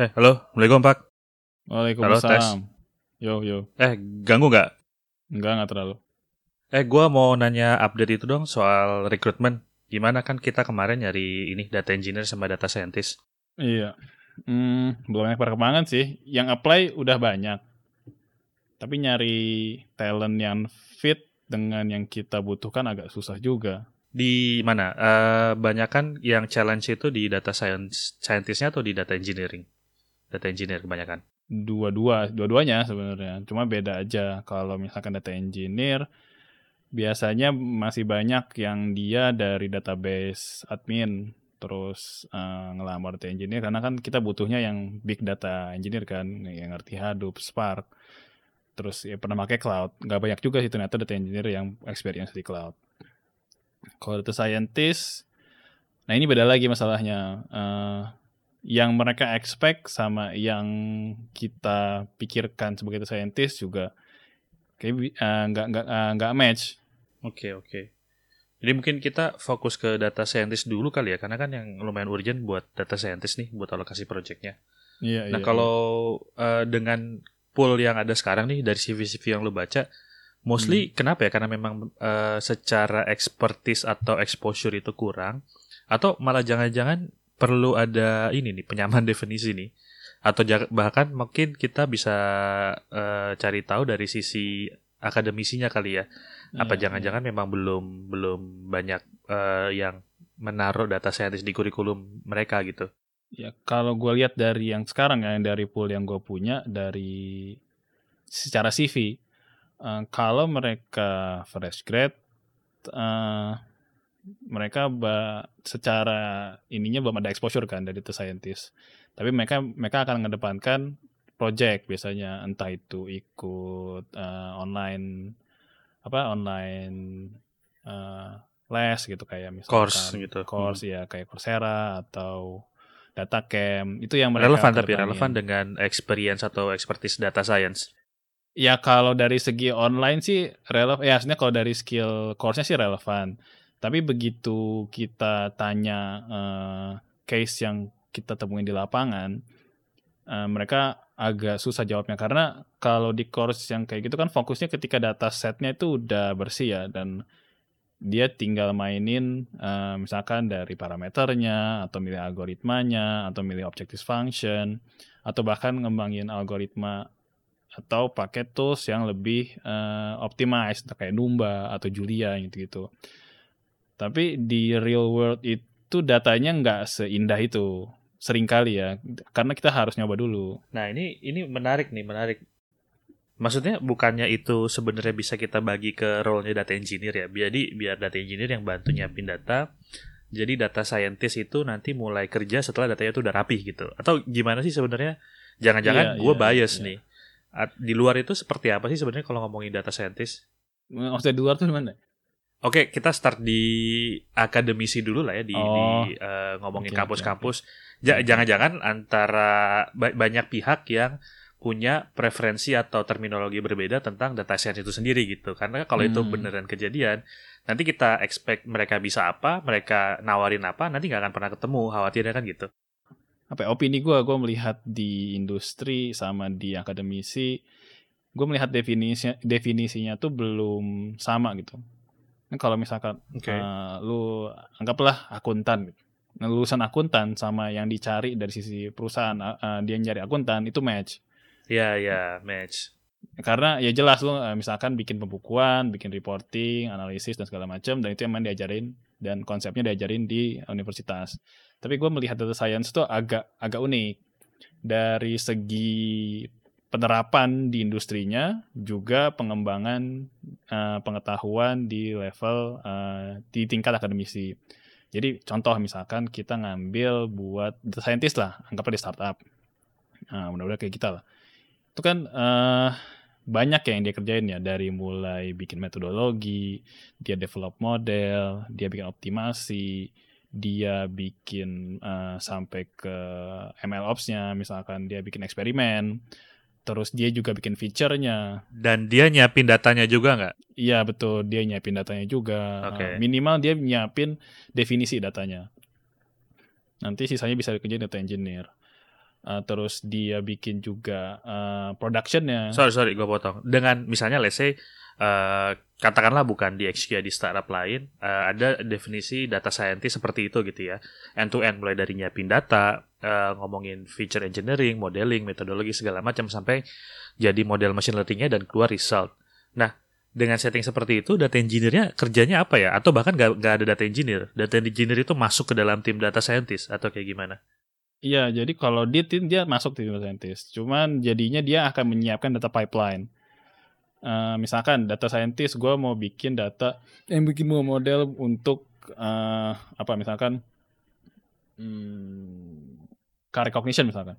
Eh, halo, Assalamualaikum Pak. Waalaikumsalam. Yo yo. Eh, ganggu nggak? Enggak enggak terlalu. Eh, gua mau nanya update itu dong soal rekrutmen. Gimana kan kita kemarin nyari ini data engineer sama data scientist. Iya. Hmm, belum banyak perkembangan sih. Yang apply udah banyak. Tapi nyari talent yang fit dengan yang kita butuhkan agak susah juga. Di mana? Eh, banyak kan yang challenge itu di data science scientistnya atau di data engineering? Data engineer kebanyakan. Dua-dua, dua-duanya sebenarnya. Cuma beda aja. Kalau misalkan data engineer, biasanya masih banyak yang dia dari database admin terus uh, ngelamar data engineer karena kan kita butuhnya yang big data engineer kan yang ngerti Hadoop, Spark terus ya pernah pakai cloud nggak banyak juga sih ternyata data engineer yang experience di cloud kalau data scientist nah ini beda lagi masalahnya uh, yang mereka expect sama yang kita pikirkan sebagai scientist juga kayak uh, nggak nggak uh, nggak match. Oke okay, oke. Okay. Jadi mungkin kita fokus ke data scientist dulu kali ya, karena kan yang lumayan urgent buat data scientist nih, buat alokasi projectnya. Iya. Nah iya, kalau iya. Uh, dengan pool yang ada sekarang nih dari CV-CV yang lo baca, mostly hmm. kenapa ya? Karena memang uh, secara expertise atau exposure itu kurang, atau malah jangan-jangan perlu ada ini nih penyamaan definisi nih. Atau bahkan mungkin kita bisa uh, cari tahu dari sisi akademisinya kali ya. Apa iya, jangan-jangan yeah, memang belum belum banyak uh, yang menaruh data scientist di kurikulum mereka gitu. Ya kalau gue lihat dari yang sekarang ya dari pool yang gue punya dari secara CV uh, kalau mereka fresh grad uh, mereka secara ininya belum ada exposure kan dari data scientist. Tapi mereka mereka akan mengedepankan project biasanya entah itu ikut uh, online apa online uh, les gitu kayak misalnya course gitu. Course hmm. ya kayak Coursera atau data camp itu yang mereka relevan tapi relevan dengan experience atau expertise data science. Ya kalau dari segi online sih relevan ya sebenarnya kalau dari skill course-nya sih relevan tapi begitu kita tanya uh, case yang kita temuin di lapangan, uh, mereka agak susah jawabnya karena kalau di course yang kayak gitu kan fokusnya ketika data setnya itu udah bersih ya dan dia tinggal mainin uh, misalkan dari parameternya atau milih algoritmanya atau milih objective function atau bahkan ngembangin algoritma atau pakai tools yang lebih uh, optimized kayak Numba atau Julia gitu-gitu. Tapi di real world itu datanya nggak seindah itu. Sering kali ya, karena kita harus nyoba dulu. Nah ini ini menarik nih, menarik. Maksudnya bukannya itu sebenarnya bisa kita bagi ke role-nya data engineer ya. Jadi biar data engineer yang bantu nyiapin data, jadi data scientist itu nanti mulai kerja setelah datanya itu udah rapih gitu. Atau gimana sih sebenarnya? Jangan-jangan yeah, gue yeah, bias yeah. nih. Di luar itu seperti apa sih sebenarnya kalau ngomongin data scientist? Maksudnya di luar tuh mana? Oke, kita start di akademisi dulu lah ya di, oh. di uh, ngomongin kampus-kampus. Okay, okay. Jangan-jangan antara banyak pihak yang punya preferensi atau terminologi berbeda tentang data science itu sendiri gitu. Karena kalau hmm. itu beneran kejadian, nanti kita expect mereka bisa apa, mereka nawarin apa, nanti nggak akan pernah ketemu. Khawatirnya kan gitu. Apa ya, opini gue, gue melihat di industri sama di akademisi, gue melihat definisinya definisinya tuh belum sama gitu Kan kalau misalkan okay. uh, eh, lu anggaplah akuntan gitu. Nah, lulusan akuntan sama yang dicari dari sisi perusahaan uh, dia nyari akuntan itu match. Iya, yeah, iya, yeah, match. Karena ya jelas lu uh, misalkan bikin pembukuan, bikin reporting, analisis dan segala macam dan itu emang diajarin dan konsepnya diajarin di universitas. Tapi gue melihat data science itu agak agak unik dari segi penerapan di industrinya juga pengembangan uh, pengetahuan di level uh, di tingkat akademisi. Jadi contoh misalkan kita ngambil buat data scientist lah, anggaplah di startup. Nah, mudah-mudahan kayak kita lah. Itu kan uh, banyak ya yang dia kerjain ya dari mulai bikin metodologi, dia develop model, dia bikin optimasi, dia bikin uh, sampai ke ML Ops-nya, misalkan dia bikin eksperimen terus dia juga bikin feature-nya. Dan dia nyiapin datanya juga nggak? Iya betul, dia nyiapin datanya juga. Okay. Minimal dia nyiapin definisi datanya. Nanti sisanya bisa dikerjain data engineer. Uh, terus dia bikin juga uh, productionnya. Sorry sorry, gue potong. Dengan misalnya let's say uh, katakanlah bukan di XQ di startup lain, uh, ada definisi data scientist seperti itu gitu ya, end to end mulai dari nyiapin data, uh, ngomongin feature engineering, modeling, metodologi segala macam sampai jadi model machine learningnya dan keluar result. Nah dengan setting seperti itu data engineer-nya kerjanya apa ya? Atau bahkan gak, ada data engineer. Data engineer itu masuk ke dalam tim data scientist atau kayak gimana? Iya, jadi kalau di tim dia masuk data scientist. Cuman jadinya dia akan menyiapkan data pipeline. Uh, misalkan data scientist gue mau bikin data yang bikin mau model untuk uh, apa misalkan hmm, car recognition misalkan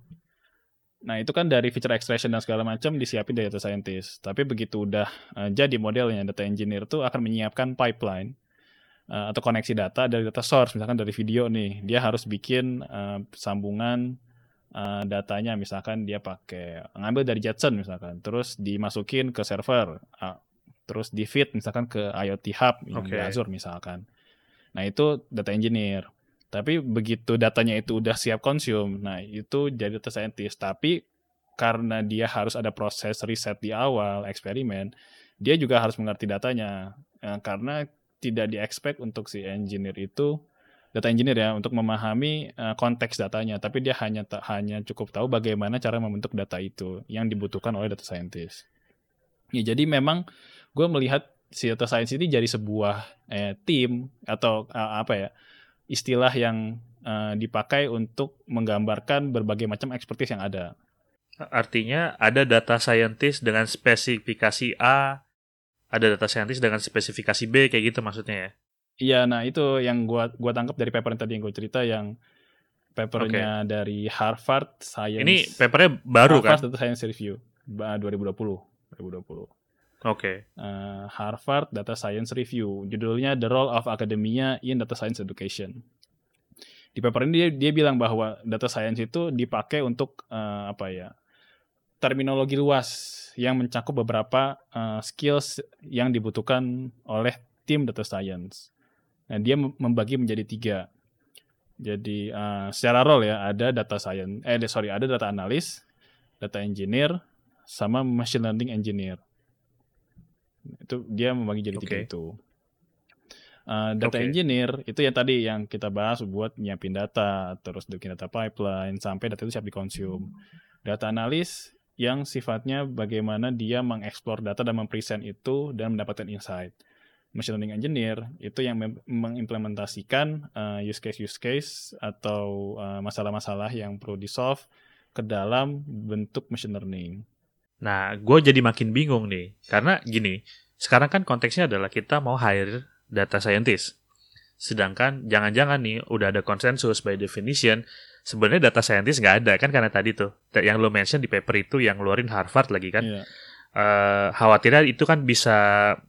Nah, itu kan dari feature extraction dan segala macam disiapin dari data scientist. Tapi begitu udah uh, jadi modelnya, data engineer itu akan menyiapkan pipeline uh, atau koneksi data dari data source, misalkan dari video nih. Dia harus bikin uh, sambungan uh, datanya, misalkan dia pakai ngambil dari Jetson misalkan, terus dimasukin ke server, uh, terus di feed misalkan ke IoT Hub yang okay. di Azure misalkan. Nah, itu data engineer. Tapi begitu datanya itu udah siap konsum, nah itu jadi data scientist. Tapi karena dia harus ada proses riset di awal, eksperimen, dia juga harus mengerti datanya. Nah, karena tidak di-expect untuk si engineer itu data engineer ya untuk memahami uh, konteks datanya, tapi dia hanya hanya cukup tahu bagaimana cara membentuk data itu yang dibutuhkan oleh data scientist. Ya, jadi memang gue melihat si data science ini jadi sebuah eh, tim atau uh, apa ya istilah yang uh, dipakai untuk menggambarkan berbagai macam ekspertis yang ada. Artinya ada data scientist dengan spesifikasi A, ada data scientist dengan spesifikasi B kayak gitu maksudnya ya? Iya, nah itu yang gua gua tangkap dari paper yang tadi yang gue cerita yang papernya okay. dari Harvard Science. Ini papernya baru Harvard kan? Data Science Review 2020. 2020. Oke. Okay. Uh, Harvard Data Science Review. Judulnya The Role of Academia in Data Science Education. Di paper ini dia, dia bilang bahwa data science itu dipakai untuk uh, apa ya? Terminologi luas yang mencakup beberapa uh, skills yang dibutuhkan oleh tim data science. Nah, dia membagi menjadi tiga. Jadi uh, secara role ya ada data science, eh sorry ada data analis, data engineer, sama machine learning engineer. Itu dia membagi jadi okay. tiga itu. Uh, data okay. engineer itu yang tadi yang kita bahas buat nyiapin data, terus bikin data pipeline sampai data itu siap dikonsum. Data analis yang sifatnya bagaimana dia mengeksplor data dan mempresent itu dan mendapatkan insight. Machine learning engineer itu yang mengimplementasikan uh, use case use case atau uh, masalah-masalah uh, yang perlu di solve ke dalam bentuk machine learning. Nah, gue jadi makin bingung nih. Karena gini, sekarang kan konteksnya adalah kita mau hire data scientist. Sedangkan jangan-jangan nih udah ada konsensus by definition, sebenarnya data scientist nggak ada kan karena tadi tuh yang lo mention di paper itu yang ngeluarin Harvard lagi kan. Yeah. Iya. Uh, khawatirnya itu kan bisa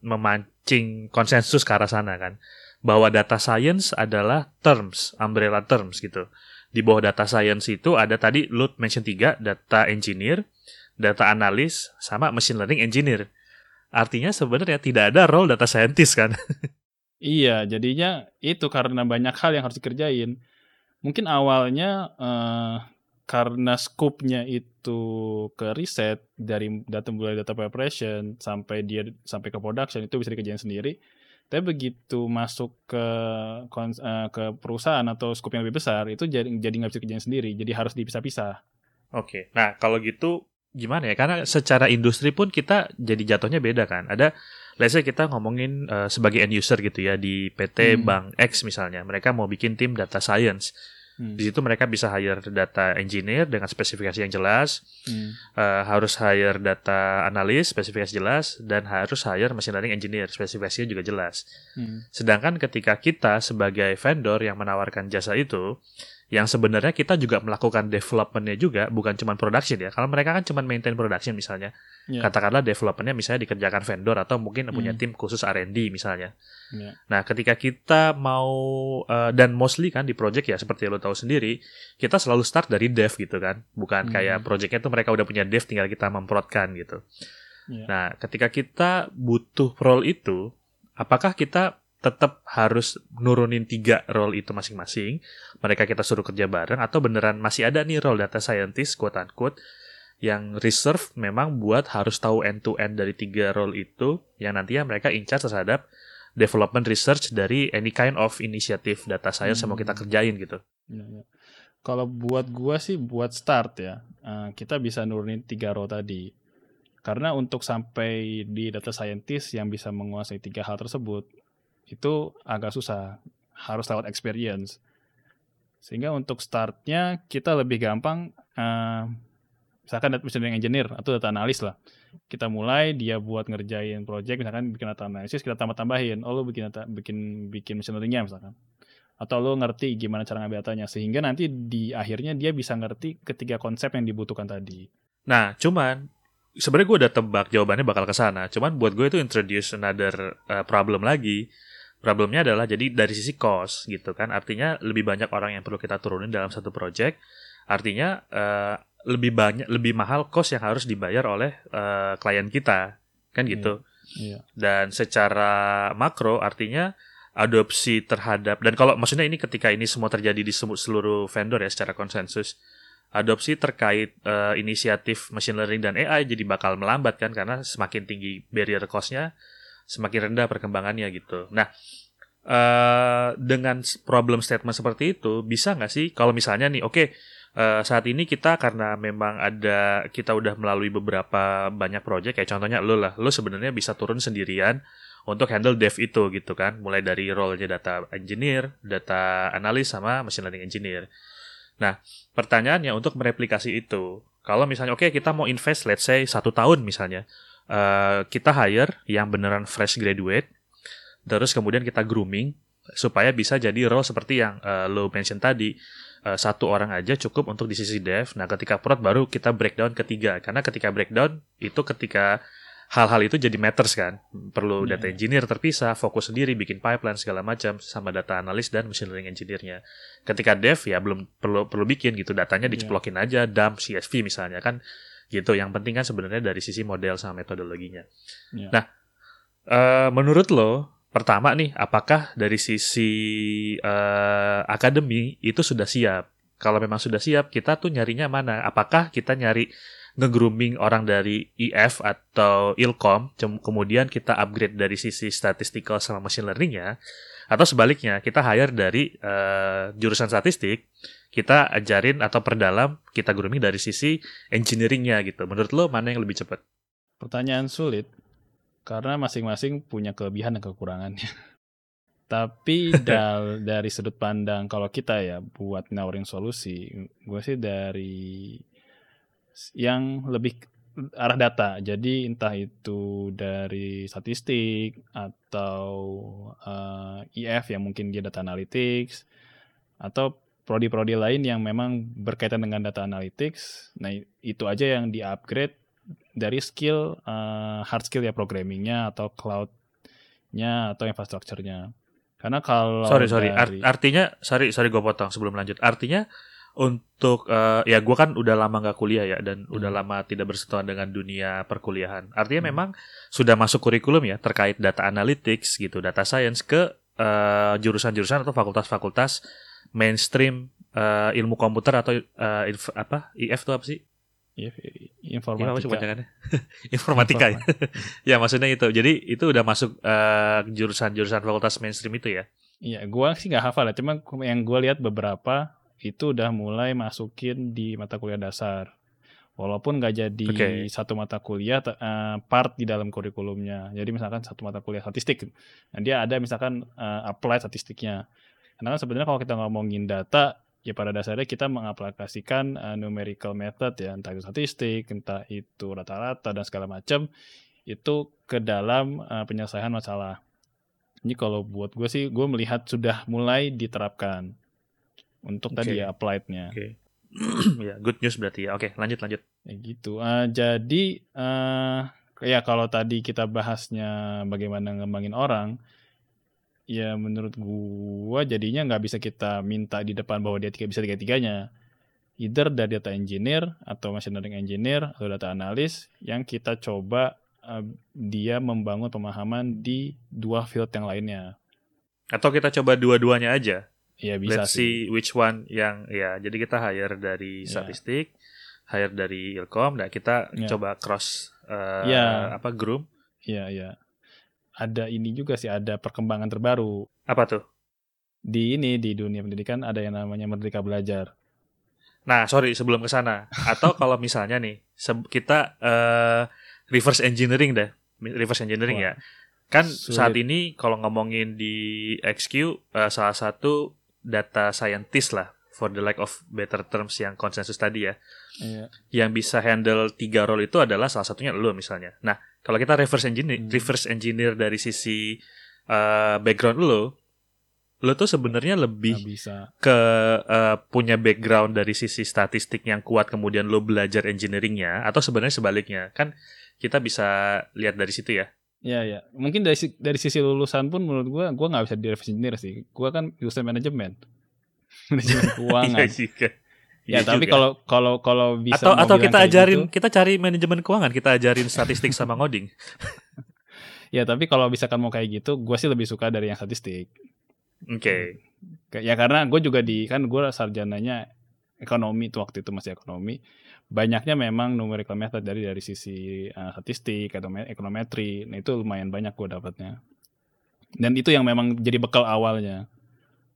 memancing konsensus ke arah sana kan. Bahwa data science adalah terms, umbrella terms gitu. Di bawah data science itu ada tadi lo mention tiga, data engineer, data analis sama machine learning engineer. Artinya sebenarnya tidak ada role data scientist kan. iya, jadinya itu karena banyak hal yang harus dikerjain. Mungkin awalnya uh, karena scope-nya itu ke riset dari data mulai data preparation sampai dia sampai ke production itu bisa dikerjain sendiri. Tapi begitu masuk ke uh, ke perusahaan atau scope yang lebih besar itu jadi jadi nggak bisa kerjain sendiri, jadi harus dipisah-pisah. Oke, nah kalau gitu gimana ya? Karena secara industri pun kita jadi jatuhnya beda kan. Ada let's say kita ngomongin uh, sebagai end user gitu ya di PT hmm. Bank X misalnya. Mereka mau bikin tim data science. Hmm. Di situ mereka bisa hire data engineer dengan spesifikasi yang jelas, hmm. uh, harus hire data analis spesifikasi jelas, dan harus hire machine learning engineer spesifikasinya juga jelas. Hmm. Sedangkan ketika kita sebagai vendor yang menawarkan jasa itu, yang sebenarnya kita juga melakukan developmentnya juga bukan cuma production ya kalau mereka kan cuma maintain production misalnya yeah. katakanlah developmentnya misalnya dikerjakan vendor atau mungkin mm. punya tim khusus R&D misalnya yeah. nah ketika kita mau uh, dan mostly kan di project ya seperti lo tahu sendiri kita selalu start dari dev gitu kan bukan mm. kayak projectnya tuh mereka udah punya dev tinggal kita memprotkan gitu yeah. nah ketika kita butuh role itu apakah kita tetap harus nurunin tiga role itu masing-masing. Mereka kita suruh kerja bareng atau beneran masih ada nih role data scientist quote unquote yang reserve memang buat harus tahu end to end dari tiga role itu yang nantinya mereka in charge terhadap development research dari any kind of inisiatif data science hmm. yang mau kita hmm. kerjain gitu. Ya, ya. Kalau buat gua sih buat start ya, uh, kita bisa nurunin tiga row tadi. Karena untuk sampai di data scientist yang bisa menguasai tiga hal tersebut, itu agak susah. Harus lewat experience. Sehingga untuk startnya kita lebih gampang, uh, misalkan data engineer atau data analis lah kita mulai dia buat ngerjain project misalkan bikin data analisis kita tambah tambahin oh lu bikin data bikin bikin machine learningnya misalkan atau lo ngerti gimana cara ngambil datanya sehingga nanti di akhirnya dia bisa ngerti ketiga konsep yang dibutuhkan tadi. Nah, cuman sebenarnya gue udah tebak jawabannya bakal ke sana. Cuman buat gue itu introduce another uh, problem lagi. Problemnya adalah jadi dari sisi cost gitu kan. Artinya lebih banyak orang yang perlu kita turunin dalam satu project. Artinya uh, lebih banyak lebih mahal cost yang harus dibayar oleh uh, klien kita kan gitu yeah. Yeah. dan secara makro artinya adopsi terhadap dan kalau maksudnya ini ketika ini semua terjadi di seluruh vendor ya secara konsensus adopsi terkait uh, inisiatif machine learning dan AI jadi bakal melambat kan karena semakin tinggi barrier costnya semakin rendah perkembangannya gitu. Nah uh, dengan problem statement seperti itu bisa nggak sih kalau misalnya nih oke okay, Uh, saat ini kita karena memang ada kita udah melalui beberapa banyak project kayak contohnya lo lah lo sebenarnya bisa turun sendirian untuk handle dev itu gitu kan mulai dari role-nya data engineer data analis sama machine learning engineer. Nah pertanyaannya untuk mereplikasi itu kalau misalnya oke okay, kita mau invest let's say satu tahun misalnya uh, kita hire yang beneran fresh graduate terus kemudian kita grooming supaya bisa jadi role seperti yang uh, lo mention tadi uh, satu orang aja cukup untuk di sisi dev. Nah, ketika prod baru kita breakdown ketiga. Karena ketika breakdown itu ketika hal-hal itu jadi matters kan. Perlu yeah. data iya. engineer terpisah, fokus sendiri, bikin pipeline segala macam sama data analis dan machine learning engineer-nya. Ketika dev ya belum perlu perlu bikin gitu, datanya iya. diceplokin aja, dump CSV misalnya kan gitu. Yang penting kan sebenarnya dari sisi model sama metodologinya. Yeah. Nah, uh, menurut lo Pertama nih, apakah dari sisi uh, akademi itu sudah siap? Kalau memang sudah siap, kita tuh nyarinya mana? Apakah kita nyari nge-grooming orang dari IF atau Ilkom, kemudian kita upgrade dari sisi statistical sama machine learning-nya, atau sebaliknya, kita hire dari uh, jurusan statistik, kita ajarin atau perdalam, kita grooming dari sisi engineering-nya gitu. Menurut lo mana yang lebih cepat? Pertanyaan sulit, karena masing-masing punya kelebihan dan kekurangannya. Tapi dal dari sudut pandang kalau kita ya buat nawarin solusi, gue sih dari yang lebih arah data. Jadi entah itu dari statistik atau uh, eh, IF yang mungkin dia data analytics atau prodi-prodi lain yang memang berkaitan dengan data analytics. Nah, itu aja yang di-upgrade dari skill uh, hard skill ya programmingnya atau cloudnya atau infrastrukturnya. Karena kalau sorry sorry dari... artinya sorry sorry gue potong sebelum lanjut artinya untuk uh, ya gue kan udah lama nggak kuliah ya dan hmm. udah lama tidak bersentuhan dengan dunia perkuliahan. Artinya hmm. memang sudah masuk kurikulum ya terkait data analytics gitu, data science ke uh, jurusan-jurusan atau fakultas-fakultas mainstream uh, ilmu komputer atau uh, inf, apa IF itu apa sih? Iya, informatika. Ya, informatika ya. ya maksudnya itu. Jadi itu udah masuk uh, jurusan-jurusan fakultas mainstream itu ya? Iya, gua sih nggak hafal ya. Cuma yang gua lihat beberapa itu udah mulai masukin di mata kuliah dasar. Walaupun nggak jadi okay. satu mata kuliah uh, part di dalam kurikulumnya. Jadi misalkan satu mata kuliah statistik, nah dia ada misalkan uh, apply statistiknya. Karena kan sebenarnya kalau kita ngomongin data, ya pada dasarnya kita mengaplikasikan uh, numerical method ya entah itu statistik entah itu rata-rata dan segala macam itu ke dalam uh, penyelesaian masalah. Ini kalau buat gue sih gue melihat sudah mulai diterapkan untuk okay. tadi ya applied-nya. Okay. ya good news berarti ya. Oke okay, lanjut lanjut. Ya gitu. Uh, jadi uh, ya kalau tadi kita bahasnya bagaimana ngembangin orang ya menurut gua jadinya nggak bisa kita minta di depan bahwa dia tiga bisa tiga tiganya either dari data engineer atau machine learning engineer atau data analis yang kita coba uh, dia membangun pemahaman di dua field yang lainnya Atau kita coba dua-duanya aja. Iya bisa Let's sih. see which one yang ya. Jadi kita hire dari Iya. statistik, hire dari Ilkom, nah kita Iya. coba cross eh, Iya. apa groom. Iya, iya. Ada ini juga sih, ada perkembangan terbaru. Apa tuh? Di ini, di dunia pendidikan ada yang namanya Merdeka Belajar. Nah, sorry sebelum ke sana. Atau kalau misalnya nih, kita eh, reverse engineering deh. Reverse engineering Wah, ya. Kan sulit. saat ini kalau ngomongin di XQ eh, salah satu data scientist lah for the lack of better terms yang konsensus tadi ya. Iya. Yang bisa handle tiga role itu adalah salah satunya lo misalnya. Nah, kalau kita reverse engineer Hmm. reverse engineer dari sisi eh, background lo, lo tuh sebenarnya lebih Nggak bisa. ke eh, punya background dari sisi statistik yang kuat kemudian lo belajar engineeringnya atau sebenarnya sebaliknya kan kita bisa lihat dari situ ya Iya, iya. Mungkin dari dari sisi lulusan pun menurut gua gua nggak bisa di reverse engineer sih. Gua kan lulusan manajemen. manajemen keuangan. Iya ya, Iya tapi kalau kalau kalau bisa atau atau kita ajarin gitu, kita cari manajemen keuangan kita ajarin statistik sama ngoding ya tapi kalau misalkan mau kayak gitu, gua sih lebih suka dari yang statistik. oke Kayak- Ya karena gue juga di kan gue sarjananya ekonomi tuh waktu itu masih ekonomi. Banyaknya memang numerical method dari dari sisi uh, statistik atau me- ekonometri. Nah itu lumayan banyak gue dapatnya. Dan itu yang memang jadi bekal awalnya.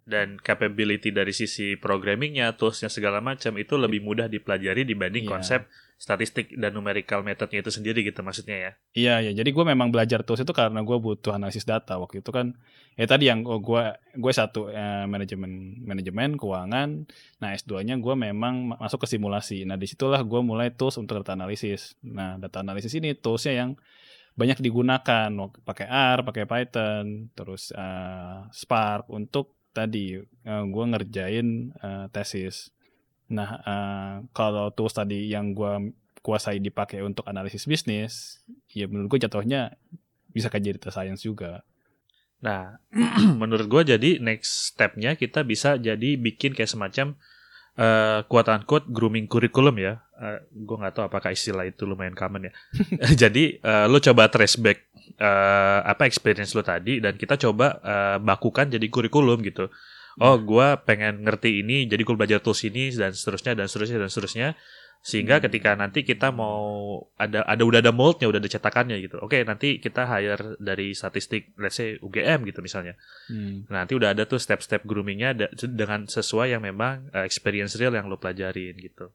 Dan capability dari sisi programmingnya toolsnya segala macam itu lebih mudah dipelajari dibanding Iya. konsep statistik dan numerical methodnya itu sendiri gitu maksudnya ya Iya ya. Jadi gue memang belajar tools itu karena gue butuh analisis data waktu itu kan. Ya tadi yang oh, gue gue satu eh, manajemen manajemen keuangan. Nah S2-nya gue memang ma- masuk ke simulasi. Nah di situlah gue mulai tools untuk data analisis. Nah data analisis ini toolsnya yang banyak digunakan pakai R, pakai Python, terus eh, Spark untuk tadi gue ngerjain eh, tesis. Nah eh, kalau tools tadi yang gue kuasai dipakai untuk analisis bisnis, ya menurut gue jatuhnya bisa kayak jadi data science juga. Nah, menurut gua jadi next stepnya kita bisa jadi bikin kayak semacam eh quote unquote grooming kurikulum ya. Eh gua nggak tahu apakah istilah itu lumayan common ya. jadi eh, lu coba trace back eh, apa experience lu tadi dan kita coba eh, bakukan jadi kurikulum gitu. Oh, gua pengen ngerti ini, jadi gua belajar tools ini dan seterusnya dan seterusnya dan seterusnya. Sehingga Hmm. ketika nanti kita mau ada ada udah ada moldnya, udah ada cetakannya gitu. Oke, nanti kita hire dari statistik, let's say UGM gitu misalnya. Hmm. Nah, nanti udah ada tuh step-step groomingnya dengan sesuai yang memang uh, experience real yang lo pelajarin gitu.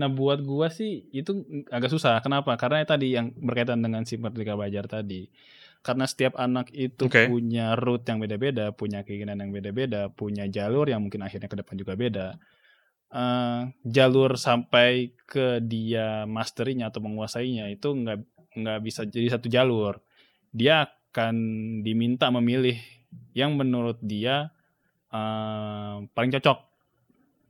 Nah buat gua sih itu agak susah. Kenapa? Karena tadi yang berkaitan dengan si Merdeka Belajar tadi. Karena setiap anak itu Oke. punya route yang beda-beda, punya keinginan yang beda-beda, punya jalur yang mungkin akhirnya ke depan juga beda. Eh, jalur sampai ke dia masterinya atau menguasainya itu nggak nggak bisa jadi satu jalur. Dia akan diminta memilih yang menurut dia eh, paling cocok.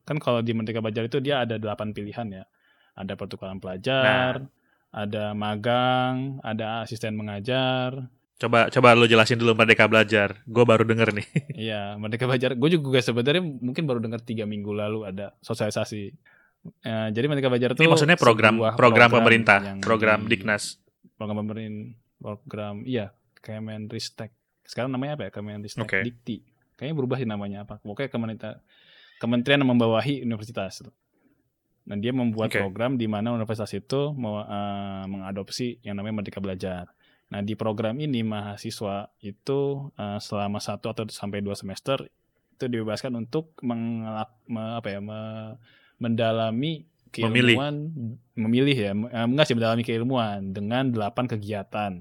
Kan kalau di Merdeka Belajar itu dia ada delapan pilihan ya. Ada pertukaran pelajar, ada magang, ada asisten mengajar. Coba coba lo jelasin dulu Merdeka Belajar. Gue baru denger nih. Iya, Merdeka Belajar. Gue juga sebenarnya mungkin baru dengar tiga minggu lalu ada sosialisasi. Eh, jadi Merdeka Belajar itu Ini maksudnya program sebuah program, pemerintah, program di- Diknas. program pemerintah, program iya Kemenristek. Sekarang namanya apa ya? Kemenristek Oke. Dikti. Kayaknya berubah sih namanya apa. Pokoknya kementerian kementerian yang membawahi universitas. Dan dia membuat Oke. program di mana universitas itu mau eh, mengadopsi yang namanya Merdeka Belajar. Nah di program ini mahasiswa itu eh, selama satu atau sampai dua semester itu dibebaskan untuk mengelak, me- apa ya, me- mendalami Memilih. keilmuan, memilih, ya, eh, enggak sih mendalami keilmuan dengan delapan kegiatan.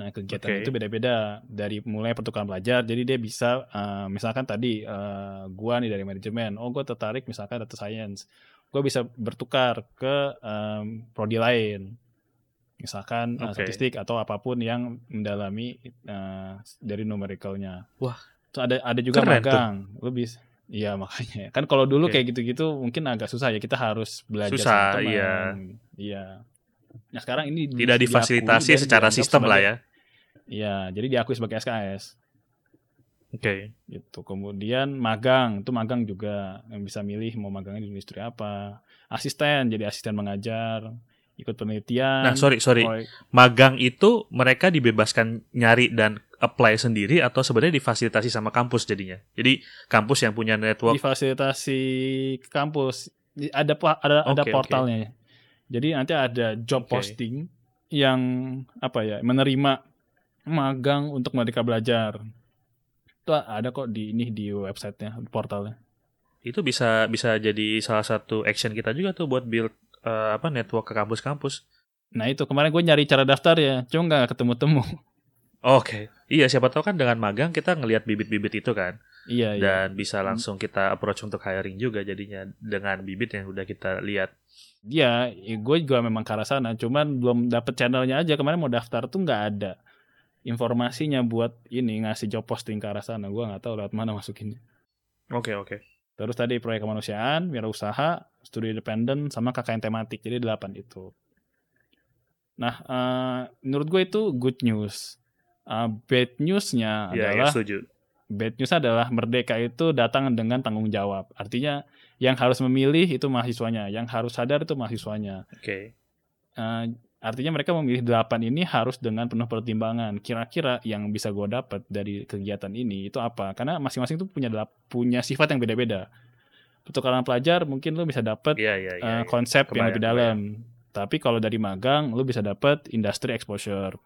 Nah kegiatan Oke. itu beda-beda dari mulai pertukaran pelajar. Jadi dia bisa eh, misalkan tadi eh, gua nih dari manajemen, oh gue tertarik misalkan data science, gue bisa bertukar ke em, prodi lain, misalkan eh, Oke. statistik atau apa pun yang mendalami eh, dari numericalnya. Wah. Terus ada ada juga Keren tuh. magang, lu bisa. Iya makanya kan kalau dulu Oke. kayak gitu-gitu mungkin agak susah ya kita harus belajar Susah, sama teman. iya. Iya. Nah sekarang ini Tidak difasilitasi secara sistem lah ya. Iya, jadi diakui sebagai SKS Oke. gitu. Kemudian magang, itu magang juga yang bisa milih mau magangnya di industri apa. Asisten, jadi asisten mengajar, ikut penelitian. Nah, sorry sorry. proyek- Magang itu mereka dibebaskan nyari dan apply sendiri atau sebenarnya difasilitasi sama kampus jadinya. Jadi kampus yang punya network Difasilitasi kampus. Ada ada ada Oke, oke. portalnya. Jadi nanti ada job Oke. posting yang apa ya menerima magang untuk Merdeka Belajar. Itu ada kok di ini di websitenya, di portalnya. itu bisa bisa jadi salah satu action kita juga tuh buat build eh, apa network ke kampus-kampus. Nah itu kemarin gue nyari cara daftar ya, cuma nggak ketemu-temu. Oke, iya siapa tahu kan dengan magang kita ngelihat bibit-bibit itu kan, iya iya. dan bisa langsung kita approach untuk hiring juga jadinya dengan bibit yang udah kita lihat. Iya, gue juga memang ke arah sana, cuman belum dapet channelnya aja. Kemarin mau daftar tuh nggak ada informasinya buat ini ngasih job posting ke arah sana. Gue nggak tahu lewat mana masukinnya. Oke oke. Terus tadi proyek kemanusiaan, wirausaha, studi independen, sama KKN tematik. Jadi delapan itu. Nah, eh, menurut gue itu good news. Eh, bad newsnya Iya, ya, adalah setuju. bad news adalah merdeka itu datang dengan tanggung jawab. Artinya yang harus memilih itu mahasiswanya, yang harus sadar itu mahasiswanya. Oke. Eh, artinya mereka memilih delapan ini harus dengan penuh pertimbangan. Kira-kira yang bisa gue dapat dari kegiatan ini itu apa? Karena masing-masing tuh punya punya sifat yang beda-beda. Pertukaran pelajar mungkin lu bisa dapat Iya iya iya. eh, iya. konsep yang Kebayang, lebih dalam. Tapi kalau dari magang lu bisa dapat industri exposure.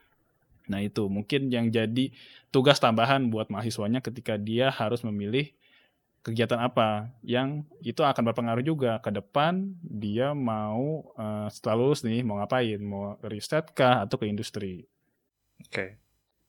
Nah itu mungkin yang jadi tugas tambahan buat mahasiswanya ketika dia harus memilih kegiatan apa yang itu akan berpengaruh juga ke depan dia mau eh, setelah lulus nih mau ngapain mau riset kah atau ke industri Oke.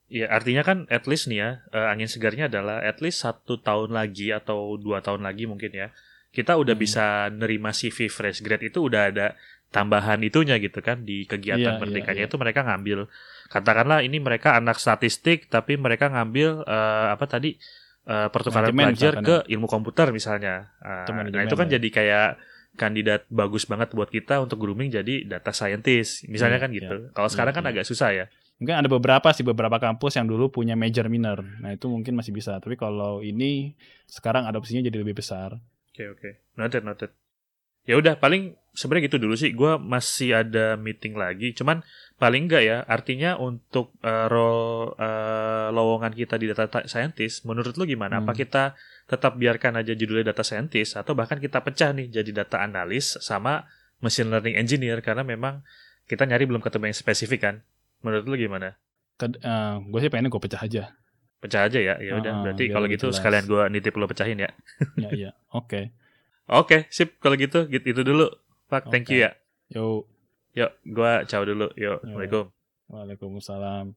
Iya, artinya kan at least nih ya, eh, angin segarnya adalah at least satu tahun lagi atau dua tahun lagi mungkin ya, kita udah Hmm. bisa nerima CV fresh grade itu udah ada tambahan itunya gitu kan di kegiatan Iya, merdekanya iya, iya. itu mereka ngambil, katakanlah ini mereka anak statistik tapi mereka ngambil eh, apa tadi eh, pertukaran Manajemen pelajar misalkan ke ilmu komputer misalnya. Atau nah itu kan ya. jadi kayak kandidat bagus banget buat kita untuk grooming jadi data scientist misalnya Iya, kan gitu. Kalau sekarang kan iya. agak susah ya. mungkin ada beberapa sih beberapa kampus yang dulu punya major minor nah itu mungkin masih bisa tapi kalau ini sekarang adopsinya jadi lebih besar Oke oke, noted noted. Ya udah paling sebenarnya gitu dulu sih. Gua masih ada meeting lagi. Cuman paling enggak ya. Artinya untuk eh, role eh, lowongan kita di data ta- scientist, menurut lu gimana? Apa Hmm. kita tetap biarkan aja judulnya data scientist atau bahkan kita pecah nih jadi data analis sama machine learning engineer karena memang kita nyari belum ketemu yang spesifik kan? Menurut lu gimana? gue sih pengennya gue pecah aja Pecah aja ya. Ya udah. Ah, Berarti kalau gitu jelas. sekalian gua nitip lu pecahin ya. ya iya oke Oke, sip. Kalau gitu, gitu itu dulu. Pak, thank you ya. yuk Yuk, gua ciao dulu. Yuk, Assalamualaikum. Waalaikumsalam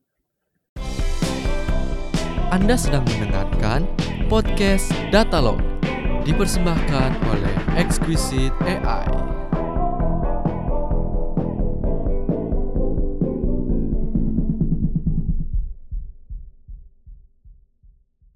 Anda sedang mendengarkan podcast Datalog dipersembahkan oleh Exquisite AI.